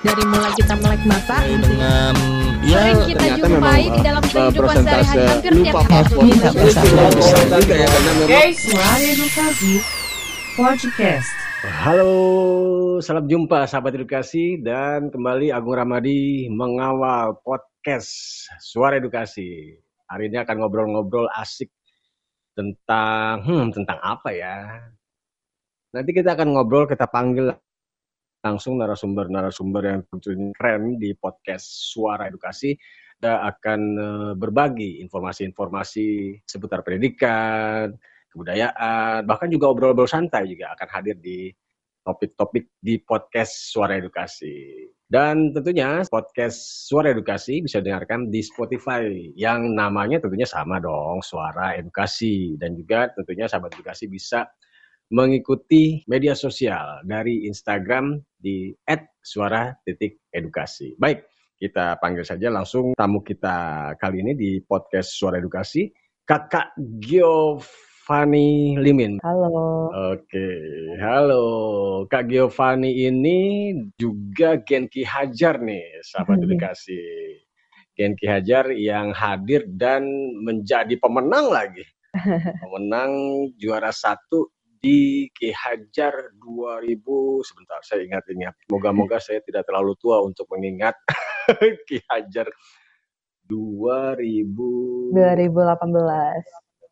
Dari mulai kita melek mata, dengan ya sering kita ternyata jumpai memang, di dalam uh, kehidupan sehari-hari hampir tiap lupa hari. ya karena memang Suara Edukasi Podcast. Halo, salam jumpa sahabat edukasi dan kembali Agung Ramadi mengawal podcast Suara Edukasi. Hari ini akan ngobrol-ngobrol asik tentang hmm, tentang apa ya? Nanti kita akan ngobrol, kita panggil langsung narasumber-narasumber yang tentunya keren di podcast Suara Edukasi. Kita akan eh, berbagi informasi-informasi seputar pendidikan, kebudayaan, bahkan juga obrol-obrol santai juga akan hadir di topik-topik di podcast Suara Edukasi. Dan tentunya podcast Suara Edukasi bisa dengarkan di Spotify yang namanya tentunya sama dong, Suara Edukasi. Dan juga tentunya sahabat edukasi bisa mengikuti media sosial dari Instagram di @suara.edukasi. Baik, kita panggil saja langsung tamu kita kali ini di podcast Suara Edukasi, Kakak Giovanni Limin. Halo. Oke, halo Kak Giovanni ini juga Genki Hajar nih, sahabat edukasi. Genki Hajar yang hadir dan menjadi pemenang lagi. Pemenang juara satu di Ki Hajar 2000 sebentar saya ingat-ingat moga-moga saya tidak terlalu tua untuk mengingat Ki Hajar 2000 2018.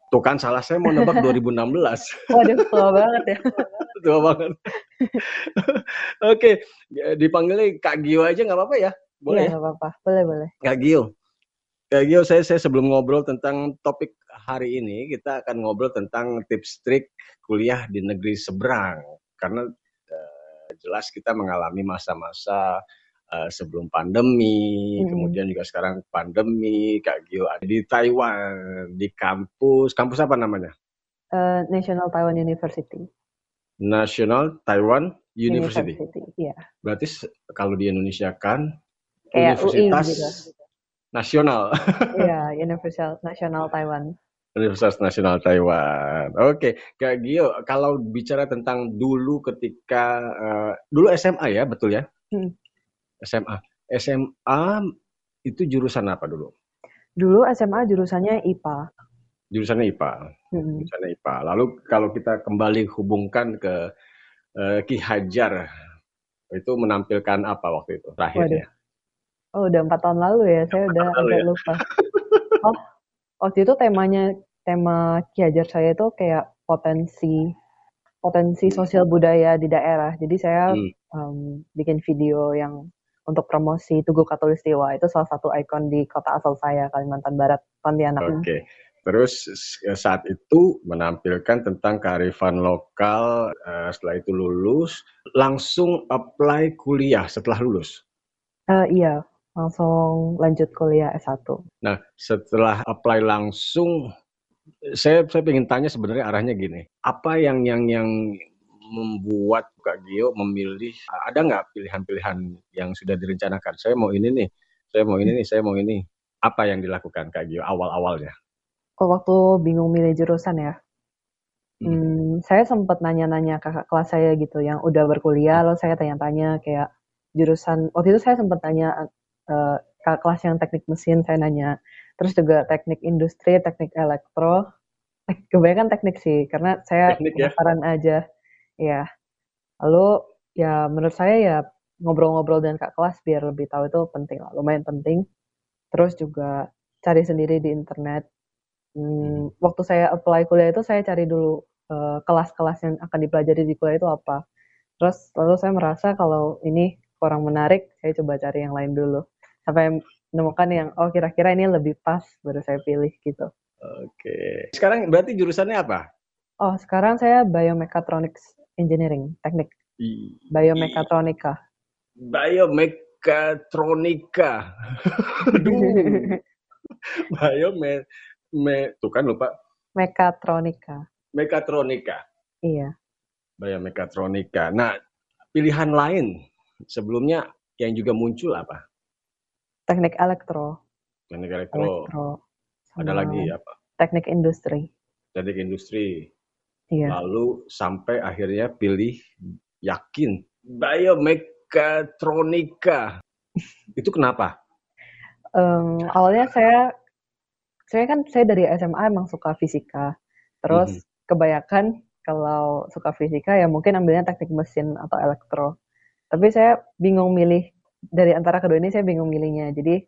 tuh kan salah saya mau nebak 2016 Waduh, tua banget ya. tua banget oke dipanggilnya Kak Gio aja nggak apa-apa ya boleh Iya, ya nggak apa-apa. Boleh, boleh. Kak Gio Kak Gio saya saya sebelum ngobrol tentang topik hari ini kita akan ngobrol tentang tips trik kuliah di negeri seberang karena eh, jelas kita mengalami masa-masa eh, sebelum pandemi, Mm-mm. kemudian juga sekarang pandemi. Kak Gio ada di Taiwan, di kampus, kampus apa namanya? Eh, National Taiwan University. National Taiwan University. Iya. Berarti kalau di Indonesia kan Kayak UI Universitas gitu. Nasional, Iya, Universitas National Taiwan. Universitas Nasional Taiwan. Oke, Kak Gio, kalau bicara tentang dulu ketika eh, dulu SMA ya, betul ya? Hmm. SMA. SMA itu jurusan apa dulu? Dulu SMA jurusannya IPA. Jurusannya IPA. Hmm. Jurusannya IPA. Lalu kalau kita kembali hubungkan ke eh, Ki Hajar, itu menampilkan apa waktu itu terakhirnya? Oh, udah empat tahun lalu ya. Saya udah agak ya. lupa. Oh, waktu itu temanya tema Ki Hajar saya itu kayak potensi potensi sosial budaya di daerah. Jadi saya Hmm. em, bikin video yang untuk promosi Tugu Katulistiwa itu salah satu ikon di kota asal saya Kalimantan Barat Pontianak. Oke. Terus s- saat itu menampilkan tentang kearifan lokal. eh, setelah itu lulus, langsung apply kuliah setelah lulus. Eh, iya, langsung lanjut kuliah S1. Nah, setelah apply langsung, saya saya ingin tanya sebenarnya arahnya gini. Apa yang yang yang membuat Kak Gio memilih? Ada nggak pilihan-pilihan yang sudah direncanakan? Saya mau ini nih, saya mau ini nih, saya mau ini. Apa yang dilakukan Kak Gio awal-awalnya? Oh, waktu bingung milih jurusan ya, Hmm. hmm, saya sempat nanya-nanya kakak kelas saya gitu yang udah berkuliah, lalu saya tanya-tanya kayak jurusan, waktu itu saya sempat tanya eh, kakak kelas yang teknik mesin, saya nanya, terus juga teknik industri, teknik elektro, tek- kebanyakan teknik sih, karena saya Teknik ya? penasaran aja, ya. Lalu ya menurut saya ya ngobrol-ngobrol dengan kakak kelas biar lebih tahu itu penting lah, lumayan penting. Terus juga cari sendiri di internet. Hmm, waktu saya apply kuliah itu saya cari dulu eh, kelas-kelas yang akan dipelajari di kuliah itu apa. Terus lalu saya merasa kalau ini kurang menarik, saya coba cari yang lain dulu. Sampai menemukan yang oh kira-kira ini lebih pas baru saya pilih gitu. Oke. Sekarang berarti jurusannya apa? Oh, sekarang saya Biomechatronics Engineering, teknik Biomekatronika. Biomekatronika. Aduh. Biome me, tuh kan lupa Mekatronika. mekatronika. Iya. Biomekatronika. Nah, pilihan lain sebelumnya yang juga muncul apa? Teknik elektro. Teknik elektro. Elektro. Ada lagi apa? Teknik industri. Teknik industri. Iya. Lalu sampai akhirnya pilih yakin biomek mekatronika. Itu kenapa? Em, awalnya saya saya kan saya dari SMA emang suka fisika. Terus Mhm. kebanyakan kalau suka fisika ya mungkin ambilnya teknik mesin atau elektro. Tapi saya bingung milih dari antara kedua ini saya bingung milihnya. Jadi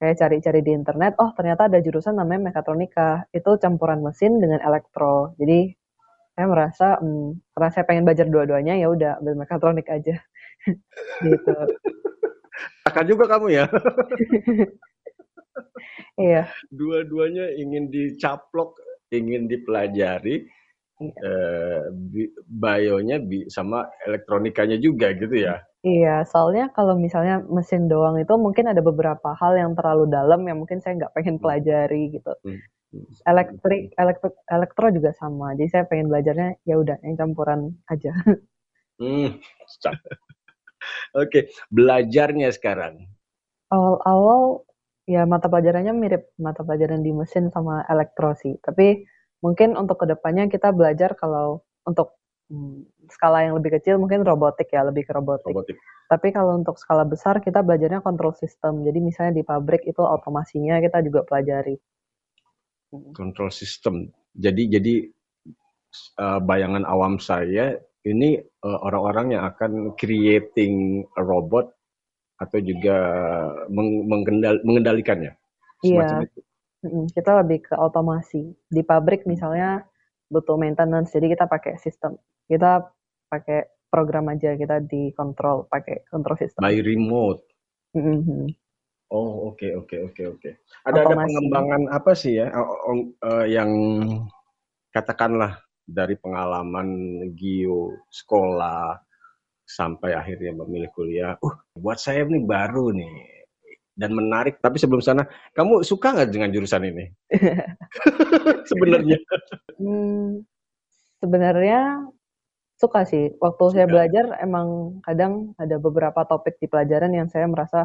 saya cari-cari di internet, oh ternyata ada jurusan namanya mekatronika. Itu campuran mesin dengan elektro. Jadi saya merasa hmm, karena saya pengen belajar dua-duanya ya udah ambil mekatronik aja. gitu. Akan juga kamu ya. Iya. Dua-duanya ingin dicaplok, ingin dipelajari. Iya. eh, bi- bionya bi- sama elektronikanya juga gitu ya. Iya, soalnya kalau misalnya mesin doang itu mungkin ada beberapa hal yang terlalu dalam yang mungkin saya nggak pengen pelajari gitu. Hmm. Elektrik, elektro, elektro juga sama. Jadi saya pengen belajarnya ya udah yang campuran aja. Hmm. Oke, belajarnya sekarang. Awal-awal ya mata pelajarannya mirip mata pelajaran di mesin sama elektro sih. Tapi mungkin untuk ke depannya kita belajar kalau untuk hmm, skala yang lebih kecil mungkin robotik ya lebih ke robotik. Robotik. Tapi kalau untuk skala besar kita belajarnya control system. Jadi misalnya di pabrik itu otomasinya kita juga pelajari. control system. Jadi jadi uh, bayangan awam saya ini uh, orang-orang yang akan creating a robot atau juga meng- mengendal- mengendalikannya. Semacam Iya. itu. Kita lebih ke otomasi. Di pabrik misalnya butuh maintenance, jadi kita pakai sistem. Kita pakai program aja, kita dikontrol pakai control system. By remote. Mhm. Oh oke oke oke oke. Ada ada Otomasi. pengembangan apa sih ya uh, yang katakanlah dari pengalaman Gio sekolah sampai akhirnya memilih kuliah. Uh, buat saya ini baru nih dan menarik. Tapi sebelum sana, kamu suka nggak dengan jurusan ini? Sebenarnya. Hmm, sebenarnya suka sih. Waktu saya Suka. belajar emang kadang ada beberapa topik di pelajaran yang saya merasa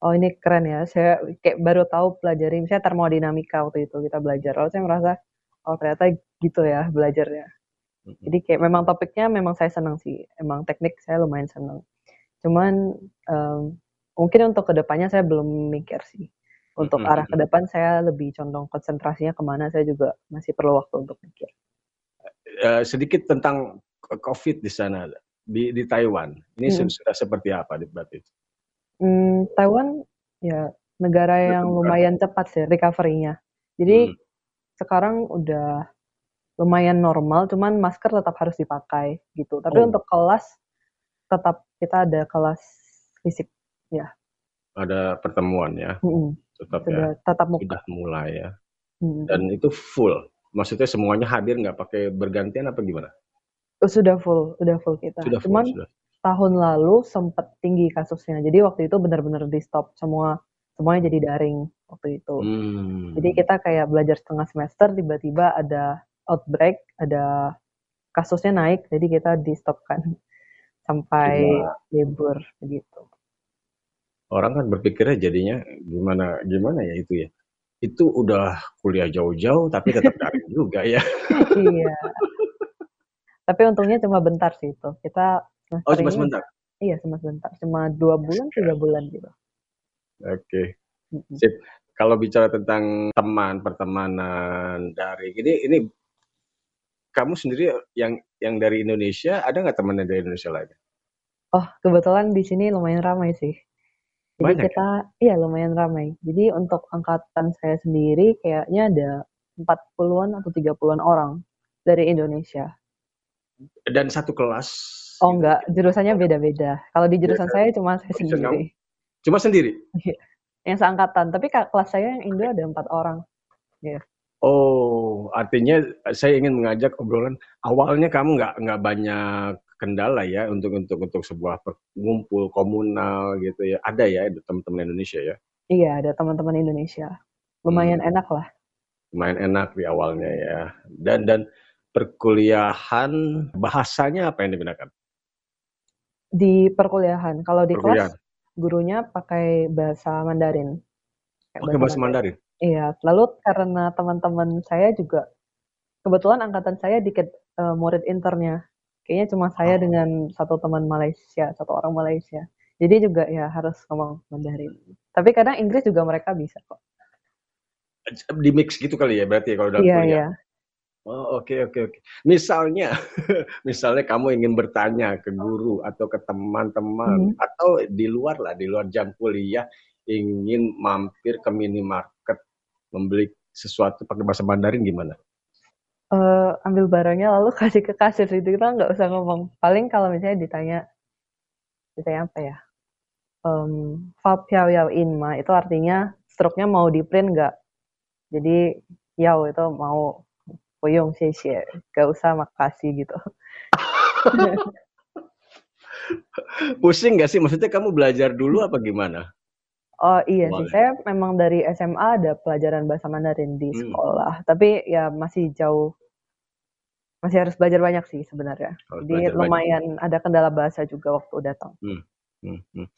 oh ini keren ya. Saya kayak baru tahu pelajari misalnya termodinamika waktu itu kita belajar. Lalu saya merasa oh ternyata gitu ya belajarnya. Jadi kayak memang topiknya memang saya senang sih. Emang teknik saya lumayan senang. Cuman em, mungkin untuk ke depannya saya belum mikir sih. Untuk arah ke depan saya lebih condong konsentrasinya ke mana saya juga masih perlu waktu untuk mikir. Eh, sedikit tentang COVID di sana di di Taiwan. Ini Mm. sudah seperti apa di berarti? Hmm, Taiwan ya negara yang lumayan cepat sih recovery-nya. Jadi Hmm. sekarang udah lumayan normal, cuman masker tetap harus dipakai gitu. Tapi Oh. untuk kelas tetap kita ada kelas fisik ya. Ada pertemuan ya, Mm-mm. tetap Sudah ya. tatap muka. Sudah mulai ya. Mm-mm. Dan itu full. Maksudnya semuanya hadir nggak pakai bergantian apa gimana? Oh, Sudah full, udah full kita. Sudah full, Cuman sudah. tahun lalu sempat tinggi kasusnya. Jadi waktu itu benar-benar di stop semua semuanya jadi daring waktu itu. Hmm. Jadi kita kayak belajar setengah semester tiba-tiba ada outbreak, ada kasusnya naik, jadi kita di stopkan sampai libur begitu. Orang kan berpikirnya jadinya gimana gimana ya itu ya. Itu udah kuliah jauh-jauh tapi tetap daring juga ya. iya. Tapi untungnya cuma bentar sih itu. Kita Oh cuma ini sebentar. iya cuma sebentar, cuma dua bulan tiga bulan gitu. Oke. Mm-mm. Sip. Kalau bicara tentang teman, pertemanan dari ini ini kamu sendiri yang yang dari Indonesia ada nggak teman dari Indonesia lain? Oh kebetulan di sini lumayan ramai sih. Jadi Banyak ya? kita iya lumayan ramai. Jadi untuk angkatan saya sendiri kayaknya ada 40-an atau 30-an orang dari Indonesia. Dan satu kelas. Oh gitu. enggak, jurusannya beda-beda. Kalau di jurusan Beda. saya cuma saya Jurusan sendiri. Cuma sendiri. Yang seangkatan, tapi kelas saya yang Indo ada empat orang. Oh, artinya saya ingin mengajak obrolan. Awalnya kamu nggak nggak banyak kendala ya untuk untuk untuk sebuah pengumpul komunal gitu ya. Ada ya teman-teman Indonesia ya. Iya, ada teman-teman Indonesia. Lumayan Hmm. enak lah. Lumayan enak di awalnya ya. Dan dan perkuliahan bahasanya apa yang digunakan? Di perkuliahan, kalau di Perkuliahan. kelas gurunya pakai bahasa Mandarin. Kayak Pakai bahasa Mandarin. Iya, lalu karena teman-teman saya juga kebetulan angkatan saya dikit eh, murid internnya Kayaknya cuma saya Oh. dengan satu teman Malaysia, satu orang Malaysia. Jadi juga ya harus ngomong Mandarin. Tapi kadang Inggris juga mereka bisa kok. Di mix gitu kali ya berarti ya kalau dalam Iya, kuliah. iya. Oh, oke oke oke. Misalnya misalnya kamu ingin bertanya ke guru atau ke teman-teman Mhm. atau di luar lah, di luar jam kuliah ingin mampir ke minimarket membeli sesuatu pakai bahasa Mandarin gimana? Eh, ambil barangnya lalu kasih ke kasir itu kita nggak usah ngomong. Paling kalau misalnya ditanya, ditanya apa ya? Um, fa piao yao in ma itu artinya struknya mau di print nggak? Jadi yao itu mau Boyong xie gak usah makasih gitu. Pusing nggak sih? Maksudnya kamu belajar dulu apa gimana? Oh iya sih, saya memang dari SMA ada pelajaran bahasa Mandarin di Hmm. sekolah, tapi ya masih jauh, masih harus belajar banyak sih sebenarnya. Harus Jadi belajar banyak. lumayan ada kendala bahasa juga waktu datang. Hmm, hmm, hmm.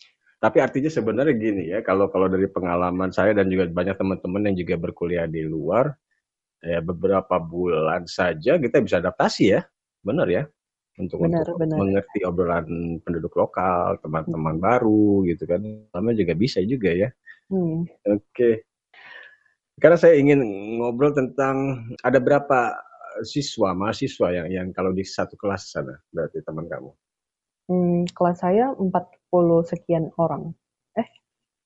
Tapi artinya sebenarnya gini ya, kalau kalau dari pengalaman saya dan juga banyak teman-teman yang juga berkuliah di luar, ya beberapa bulan saja kita bisa adaptasi ya, benar ya, untuk Benar, untuk benar. mengerti obrolan penduduk lokal, teman-teman baru gitu kan, namanya juga bisa juga ya. Hmm. Oke, karena saya ingin ngobrol tentang ada berapa siswa mahasiswa yang yang kalau di satu kelas sana berarti teman kamu. Hmm, kelas saya 40 sekian orang. Eh,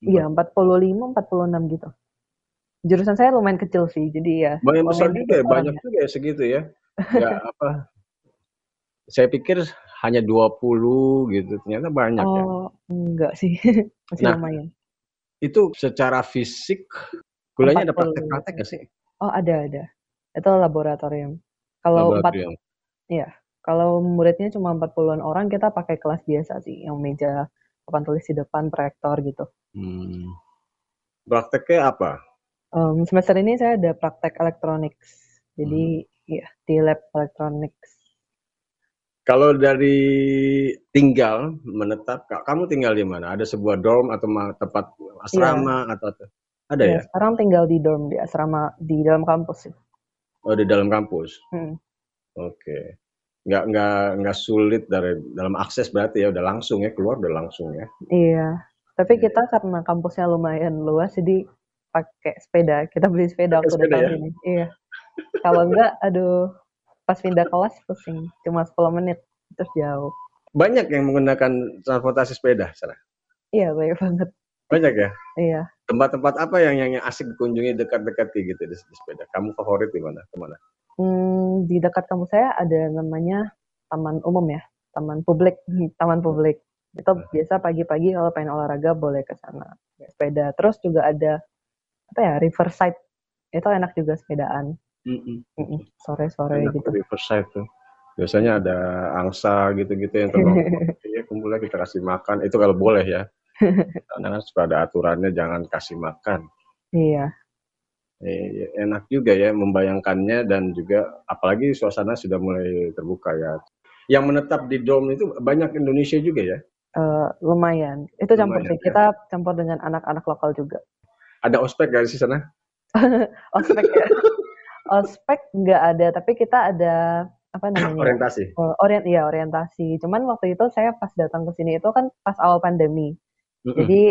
iya 45, 46 gitu. Jurusan saya lumayan kecil sih, jadi ya Banyak besar juga ya, banyak juga ya segitu ya. Nggak apa, saya pikir hanya 20 gitu, ternyata banyak ya. Oh, enggak sih, masih Nah, lumayan. itu secara fisik kuliahnya ada 40 praktek-praktek nggak sih? Oh ada ada, itu laboratorium. Kalau empat, Laboratorium. iya, kalau muridnya cuma 40-an orang, kita pakai kelas biasa sih, yang meja papan tulis di depan, proyektor gitu. Hmm. Prakteknya apa? Em, semester ini saya ada praktek electronics, Hmm. jadi ya di lab electronics. Kalau dari tinggal menetap, Kak, kamu tinggal di mana? Ada sebuah dorm atau tempat asrama atau atau- ada iya. ya? Sekarang tinggal di dorm di asrama di dalam kampus sih. Oh di dalam kampus. Hmm. Oke. Nggak nggak nggak sulit dari dalam akses berarti ya udah langsung ya keluar udah langsung ya. Iya, tapi Iya. kita karena kampusnya lumayan luas, jadi pakai sepeda. Kita beli sepeda Pakai waktu sepeda ya? sini. Iya. Kalau enggak, aduh, pas pindah kelas pusing. Cuma 10 menit, terus jauh. Banyak yang menggunakan transportasi sepeda sana. Iya, banyak banget. Banyak ya. Iya. Tempat-tempat apa yang yang, yang asik dikunjungi dekat-dekat gitu di, di sepeda? Kamu favorit di mana? Ke mana? Hmm, di dekat kampus saya ada namanya taman umum ya, taman publik, taman publik. Itu biasa pagi-pagi kalau pengen olahraga boleh ke sana, sepeda. Terus juga ada apa ya, Riverside. Itu enak juga sepedaan. Mm-mm. Mm-mm, Sore-sore gitu. Riverside tuh. Biasanya ada angsa gitu-gitu yang terbang. Iya, kumpulnya kita kasih makan. Itu kalau boleh ya. Karena suka ada aturannya jangan kasih makan. Iya. Eh, enak juga ya membayangkannya dan juga apalagi suasana sudah mulai terbuka ya. Yang menetap di dorm itu banyak Indonesia juga ya. Eh, lumayan. Itu campur Lumayan sih. ya. Kita campur dengan anak-anak lokal juga. Ada ospek gak di sana? Ospek ya. Ospek nggak ada, tapi kita ada apa namanya? Orientasi. Orient, iya orientasi. Cuman waktu itu saya pas datang ke sini itu kan pas awal pandemi. Jadi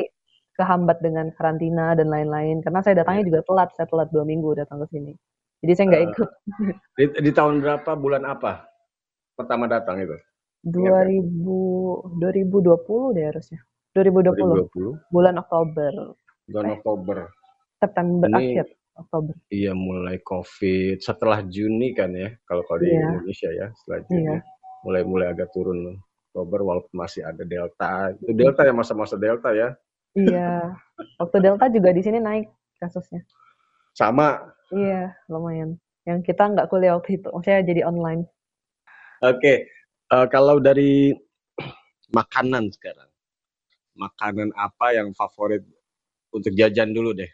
kehambat dengan karantina dan lain-lain. Karena saya datangnya Iya. juga telat. Saya telat dua minggu datang ke sini. Jadi saya nggak Eh, ikut. Di, di tahun berapa bulan apa pertama datang itu? Ingat nggak? 2000, 2020 deh harusnya. 2020. 2020 Bulan Oktober. bulan Eh, Oktober. September Ini akhir. Oktober. iya mulai COVID setelah Juni kan ya kalau kalau di Iya, Indonesia ya setelah Juni iya. mulai mulai agak turun Oktober walaupun masih ada Delta itu Delta ya masa-masa Delta ya Iya. Waktu Delta juga di sini naik kasusnya. sama Iya, lumayan. Yang kita nggak kuliah waktu itu. Maksudnya jadi online. oke eh, kalau dari makanan sekarang makanan apa yang favorit untuk jajan dulu deh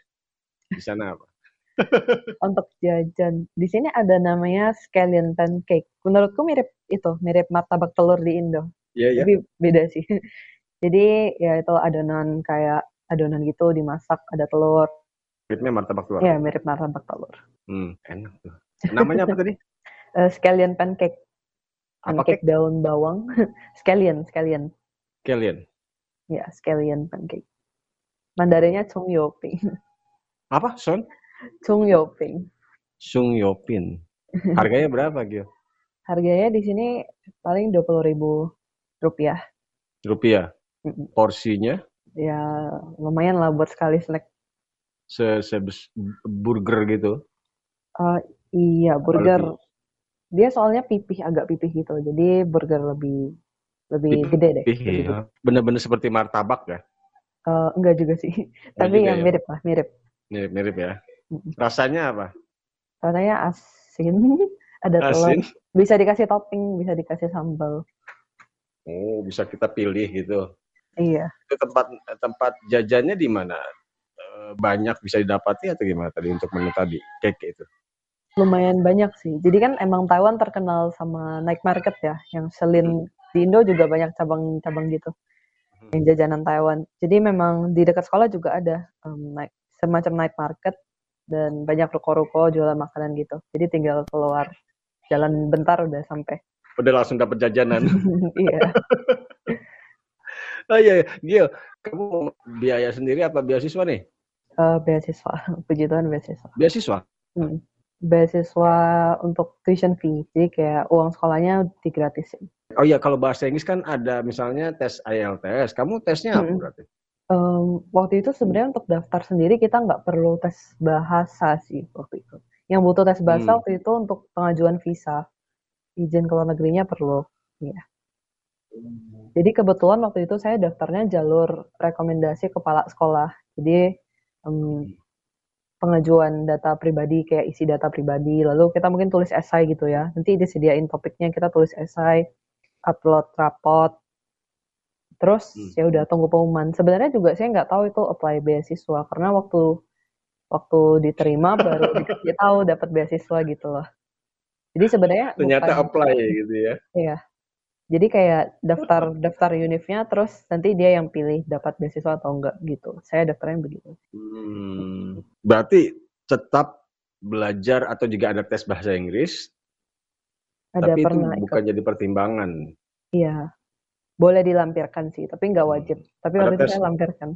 di sana apa Untuk jajan. Di sini ada namanya scallion pancake. Menurutku mirip itu, mirip martabak telur di Indo. Iya ya Tapi beda sih. Jadi ya itu adonan kayak adonan gitu dimasak, ada telur. ritme martabak telur Ya mirip martabak telur. hmm, enak tuh namanya apa tadi Eh, scallion pancake. Apa pancake daun bawang, scallion, scallion. Kalian. Ya, scallion pancake. Mandarinnya Chung Yoping. Apa, Son? Chung Yoping. Sung Yopin. Harganya berapa, Gio? Harganya di sini paling 20.000 rupiah. Rupiah. Porsinya Ya, lumayan lah buat sekali snack. se, se burger gitu. Eh, iya, burger. Dia soalnya pipih, agak pipih gitu. Jadi burger lebih lebih gede deh. Iya. Bener-bener seperti martabak ya? Eh, enggak juga sih. Tapi juga yang ya? mirip lah, mirip. Mirip-mirip ya. Mm-mm. Rasanya apa? Rasanya asin, ada telur. Asin. Bisa dikasih topping, bisa dikasih sambal. Oh, bisa kita pilih gitu. Iya. Itu tempat tempat jajannya di mana? Eh, Banyak bisa didapati atau gimana tadi untuk menu tadi? Cake itu. Lumayan banyak sih. Jadi kan emang Taiwan terkenal sama night market ya, yang selin di Indo juga banyak cabang-cabang gitu. Yang jajanan Taiwan. Jadi memang di dekat sekolah juga ada em, night- semacam night market dan banyak ruko-ruko jualan makanan gitu. Jadi tinggal keluar jalan bentar udah sampai. Udah langsung dapat jajanan. iya. oh iya, iya. Gil, kamu biaya sendiri apa beasiswa nih? Eh, beasiswa, puji Tuhan beasiswa. Beasiswa. Hmm. Beasiswa untuk tuition fee, jadi kayak uang sekolahnya digratisin. Oh iya, kalau bahasa Inggris kan ada misalnya tes IELTS. Kamu tesnya apa Mm-mm. berarti? Em, waktu itu sebenarnya untuk daftar sendiri kita nggak perlu tes bahasa sih waktu itu. Yang butuh tes bahasa Hmm. waktu itu untuk pengajuan visa, izin ke luar negerinya perlu. Iya. Jadi kebetulan waktu itu saya daftarnya jalur rekomendasi kepala sekolah. Jadi em, pengajuan data pribadi kayak isi data pribadi, lalu kita mungkin tulis esai gitu ya. Nanti disediain topiknya kita tulis esai, upload rapot, terus Hmm. ya udah tunggu pengumuman. Sebenarnya juga saya nggak tahu itu apply beasiswa karena waktu waktu diterima baru dikasih tahu dapat beasiswa gitu loh. Jadi sebenarnya Ternyata bukan- apply gitu ya. Iya. Jadi kayak daftar daftar univnya terus nanti dia yang pilih dapat beasiswa atau enggak gitu. Saya daftarnya begitu. Hmm, berarti tetap belajar atau juga ada tes bahasa Inggris, Ada tapi itu pernah ikut. bukan jadi pertimbangan. Iya. Boleh dilampirkan sih, tapi nggak wajib. Tapi Ada waktu itu tes? saya lampirkan.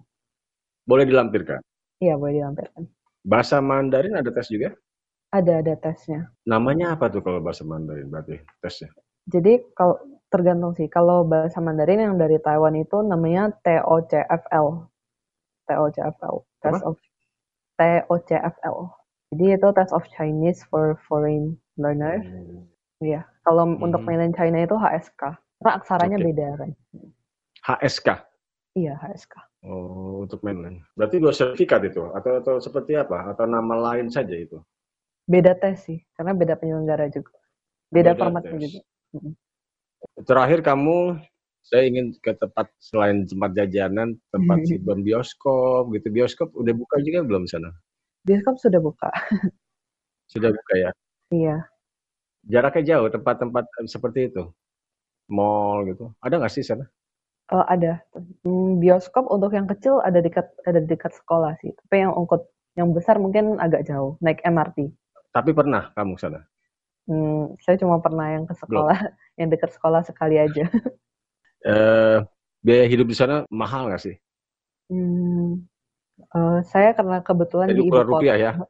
Boleh dilampirkan. Iya, boleh dilampirkan. Bahasa Mandarin ada tes juga? Ada ada tesnya. Namanya apa tuh kalau bahasa Mandarin berarti tesnya? Jadi kalau tergantung sih. Kalau bahasa Mandarin yang dari Taiwan itu namanya TOCFL. TOCFL. Test Apa? of TOCFL. Jadi itu Test of Chinese for Foreign Learner. Iya. Kalau untuk Hmm. mainland China itu HSK. Karena aksaranya Oke. beda kan. HSK. Iya, HSK. Oh, untuk mainland. Berarti dua sertifikat itu atau atau seperti apa? Atau nama lain saja itu? Beda tes sih, karena beda penyelenggara juga. Beda, Beda formatnya juga. Terakhir kamu saya ingin ke tempat selain tempat jajanan, tempat hiburan bioskop gitu. Bioskop udah buka juga belum sana? Bioskop sudah buka. Sudah buka ya. Iya. Jaraknya jauh tempat-tempat seperti itu. Mall gitu. Ada nggak sih sana? Oh, ada. Hmm, bioskop untuk yang kecil ada dekat ada dekat sekolah sih. Tapi yang ungkut yang besar mungkin agak jauh, naik MRT. Tapi pernah kamu sana? Hmm, saya cuma pernah yang ke sekolah, yang dekat sekolah sekali aja. Eh, biaya hidup di sana mahal nggak sih? Hmm, eh, saya karena kebetulan Jadi di ibu kota. rupiah ya.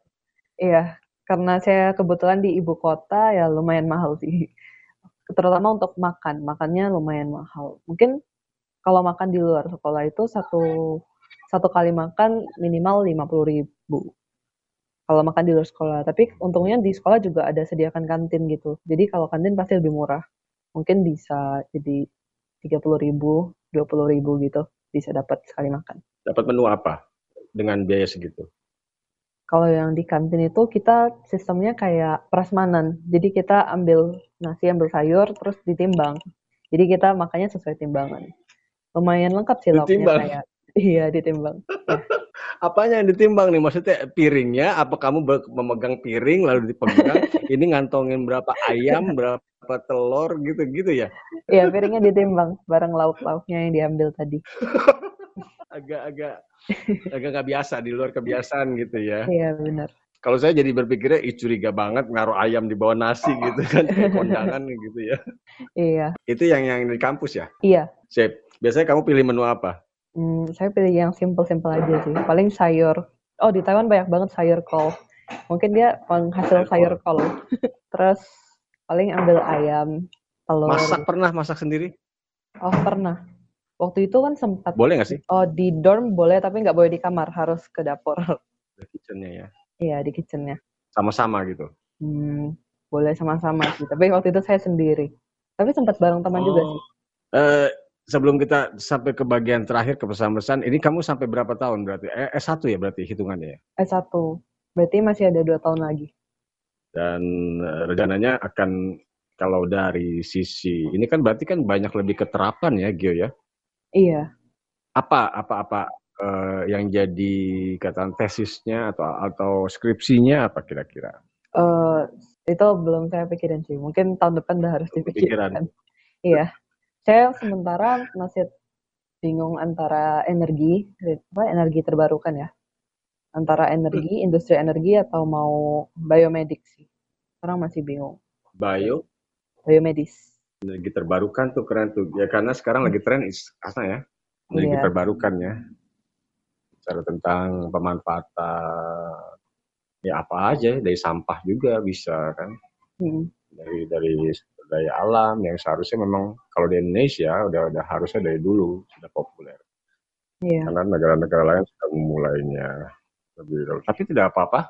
Iya, karena saya kebetulan di ibu kota ya lumayan mahal sih. Terutama untuk makan, makannya lumayan mahal. Mungkin kalau makan di luar sekolah itu satu satu kali makan minimal 50.000 ribu. Kalau makan di luar sekolah. Tapi untungnya di sekolah juga ada sediakan kantin gitu. Jadi kalau kantin pasti lebih murah. Mungkin bisa jadi 30.000 ribu, 20.000 ribu gitu. Bisa dapat sekali makan. Dapat menu apa dengan biaya segitu? Kalau yang di kantin itu kita sistemnya kayak prasmanan. Jadi kita ambil nasi, ambil sayur, terus ditimbang. Jadi kita makannya sesuai timbangan. Lumayan lengkap sih lauknya kayak. Iya, ditimbang. Apanya yang ditimbang nih? Maksudnya piringnya? Apa kamu memegang piring lalu dipegang? ini ngantongin berapa ayam, berapa telur gitu-gitu ya? Iya, piringnya ditimbang bareng lauk-lauknya yang diambil tadi. Agak-agak agak nggak biasa di luar kebiasaan gitu ya. Iya, benar. Kalau saya jadi berpikirnya, ih curiga banget ngaruh ayam di bawah nasi gitu kan, kondangan gitu ya. Iya, Itu yang yang di kampus ya? iya. Sip. Biasanya kamu pilih menu apa? Hmm, saya pilih yang simple-simple aja sih. Paling sayur. Oh, di Taiwan banyak banget sayur kol. Mungkin dia penghasil Sayur kol. Terus paling ambil ayam, telur. Masak pernah masak sendiri? Oh, pernah. Waktu itu kan sempat. Boleh nggak sih? Oh, di dorm boleh, tapi nggak boleh di kamar. Harus ke dapur. Di kitchennya ya. Iya, di kitchennya. Sama-sama gitu. Hmm, boleh sama-sama sih. Tapi waktu itu saya sendiri. Tapi sempat bareng teman juga Oh. sih. Eh, sebelum kita sampai ke bagian terakhir ke pesan-pesan, ini kamu sampai berapa tahun berarti? Eh, S1 ya berarti hitungannya ya? S1. Berarti masih ada dua tahun lagi. Dan eh, rencananya akan kalau dari sisi ini kan berarti kan banyak lebih keterapan ya Gio ya. Iya. Apa apa apa eh, yang jadi katakan tesisnya atau atau skripsinya apa kira-kira? eh itu belum saya pikirin sih. Mungkin tahun depan udah harus dipikirkan. Iya. Saya sementara masih bingung antara energi, apa energi terbarukan ya. Antara energi, industri energi atau mau biomedik sih. Sekarang masih bingung. Bio Biomedis. energi terbarukan tuh keren tuh ya karena sekarang lagi tren is apa ya energi Iya. terbarukan ya bicara tentang pemanfaatan ya apa aja dari sampah juga bisa kan Hmm. dari dari daya alam yang seharusnya memang kalau di Indonesia udah udah harusnya dari dulu sudah populer. Iya. karena negara-negara lain sudah memulainya. Lebih dulu tapi tidak apa-apa.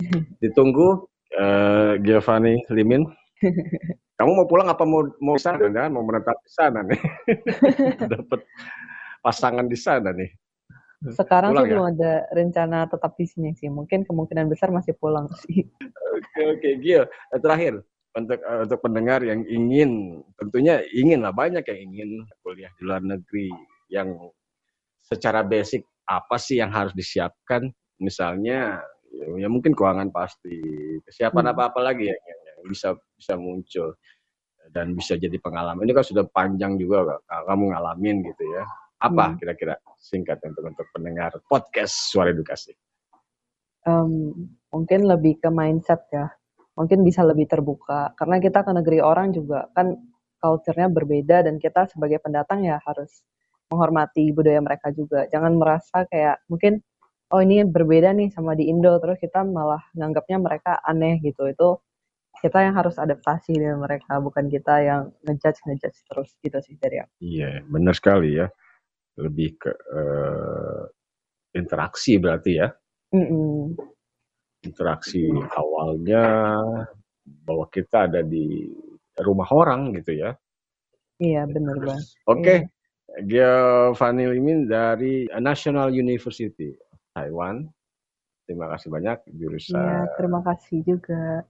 Ditunggu eh, Giovanni Limin. Kamu mau pulang apa mau mau sana? Kan mau menetap di sana nih. Dapat pasangan di sana nih. Sekarang Pulang sih ya? belum ada rencana tetap di sini sih. Mungkin kemungkinan besar masih pulang sih. Oke oke Gio. Eh, terakhir untuk eh, untuk pendengar yang ingin tentunya ingin lah banyak yang ingin kuliah di luar negeri yang secara basic apa sih yang harus disiapkan misalnya ya, ya mungkin keuangan pasti kesiapan Hmm. apa apa lagi yang, yang, bisa bisa muncul dan bisa jadi pengalaman ini kan sudah panjang juga kamu ngalamin gitu ya apa Hmm. kira-kira singkat untuk untuk pendengar podcast suara edukasi Em, mungkin lebih ke mindset ya. Mungkin bisa lebih terbuka. Karena kita ke negeri orang juga kan culture-nya berbeda dan kita sebagai pendatang ya harus menghormati budaya mereka juga. Jangan merasa kayak mungkin oh ini berbeda nih sama di Indo terus kita malah nganggapnya mereka aneh gitu. Itu kita yang harus adaptasi dengan mereka bukan kita yang ngejudge ngejudge terus gitu sih dari aku. Iya, benar sekali ya. Lebih ke eh, interaksi berarti ya. Mm-mm. Interaksi awalnya bahwa kita ada di rumah orang gitu ya. Iya bener banget. Oke, Giovanni Limin dari National University Taiwan. Terima kasih banyak jurusan Iya terima kasih juga.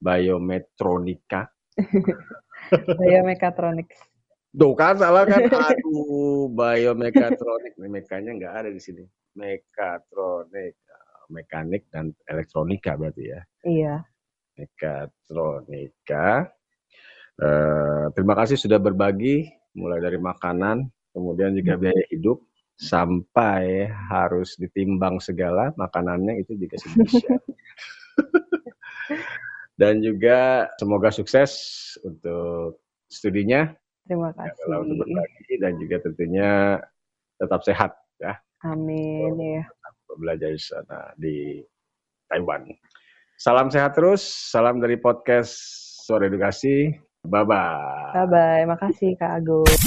biometronika. Biomekatronics. Tuh kan salah kan? Aduh, biomekatronik. Mekanya nggak ada di sini. Mekatronik, mekanik dan elektronika berarti ya. Iya. Mekatronika. Eh, terima kasih sudah berbagi, mulai dari makanan, kemudian juga biaya hidup, sampai harus ditimbang segala makanannya itu juga share. Dan juga semoga sukses untuk studinya, Terima untuk kasih. berbagi dan juga tentunya tetap sehat ya Amin ya. Belajar di sana di Taiwan. Salam sehat terus, salam dari podcast Suara Edukasi. Bye bye. Bye bye. Makasih Kak Agus.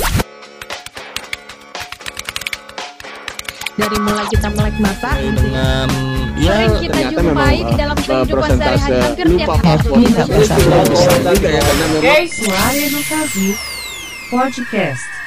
dari mulai kita melek mata dengan ya ternyata jumpai memang, di dalam eh, kehidupan persentase sehari-hari hampir tiap lupa hari. password Tidak juga ya memang Suara Edukasi Podcast.